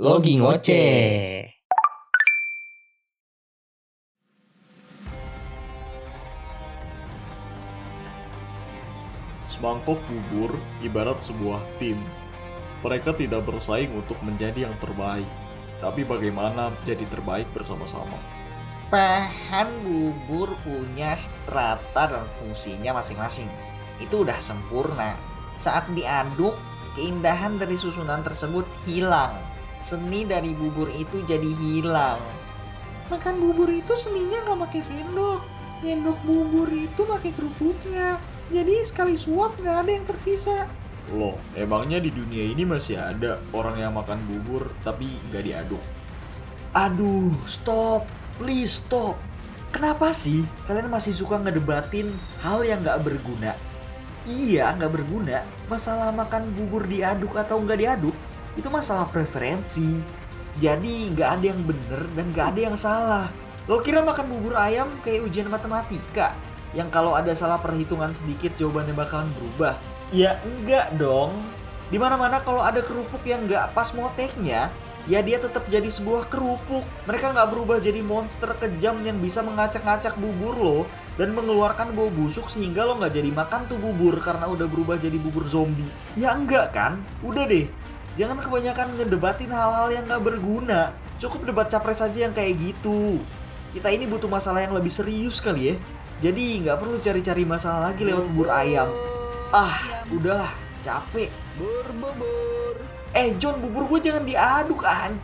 Logi ngoceh. Semangkok bubur ibarat sebuah tim. Mereka tidak bersaing untuk menjadi yang terbaik, tapi bagaimana menjadi terbaik bersama-sama. Bahan bubur punya strata dan fungsinya masing-masing. Itu udah sempurna. Saat diaduk, keindahan dari susunan tersebut hilang. Seni dari bubur itu jadi hilang. Makan bubur itu seninya nggak pakai sendok. Nyendok bubur itu pakai kerupuknya. Jadi sekali suap nggak ada yang tersisa. Loh, emangnya di dunia ini masih ada orang yang makan bubur tapi nggak diaduk? Aduh, stop. Please stop. Kenapa sih kalian masih suka ngedebatin hal yang nggak berguna? Iya, nggak berguna. Masalah makan bubur diaduk atau nggak diaduk, itu masalah preferensi. Jadi nggak ada yang bener dan nggak ada yang salah. Lo kira makan bubur ayam kayak ujian matematika? Yang kalau ada salah perhitungan sedikit jawabannya bakalan berubah? Ya enggak dong. Di mana-mana kalau ada kerupuk yang nggak pas moteknya, ya dia tetap jadi sebuah kerupuk. Mereka nggak berubah jadi monster kejam yang bisa mengacak-ngacak bubur lo dan mengeluarkan bau busuk sehingga lo nggak jadi makan tuh bubur karena udah berubah jadi bubur zombie. Ya enggak kan? Udah deh. Jangan kebanyakan ngedebatin hal-hal yang nggak berguna. Cukup debat capres aja yang kayak gitu. Kita ini butuh masalah yang lebih serius kali ya. Jadi nggak perlu cari-cari masalah lagi lewat bubur ayam. Ah, udahlah, capek. Bur bubur. Eh John, bubur gue jangan diaduk an.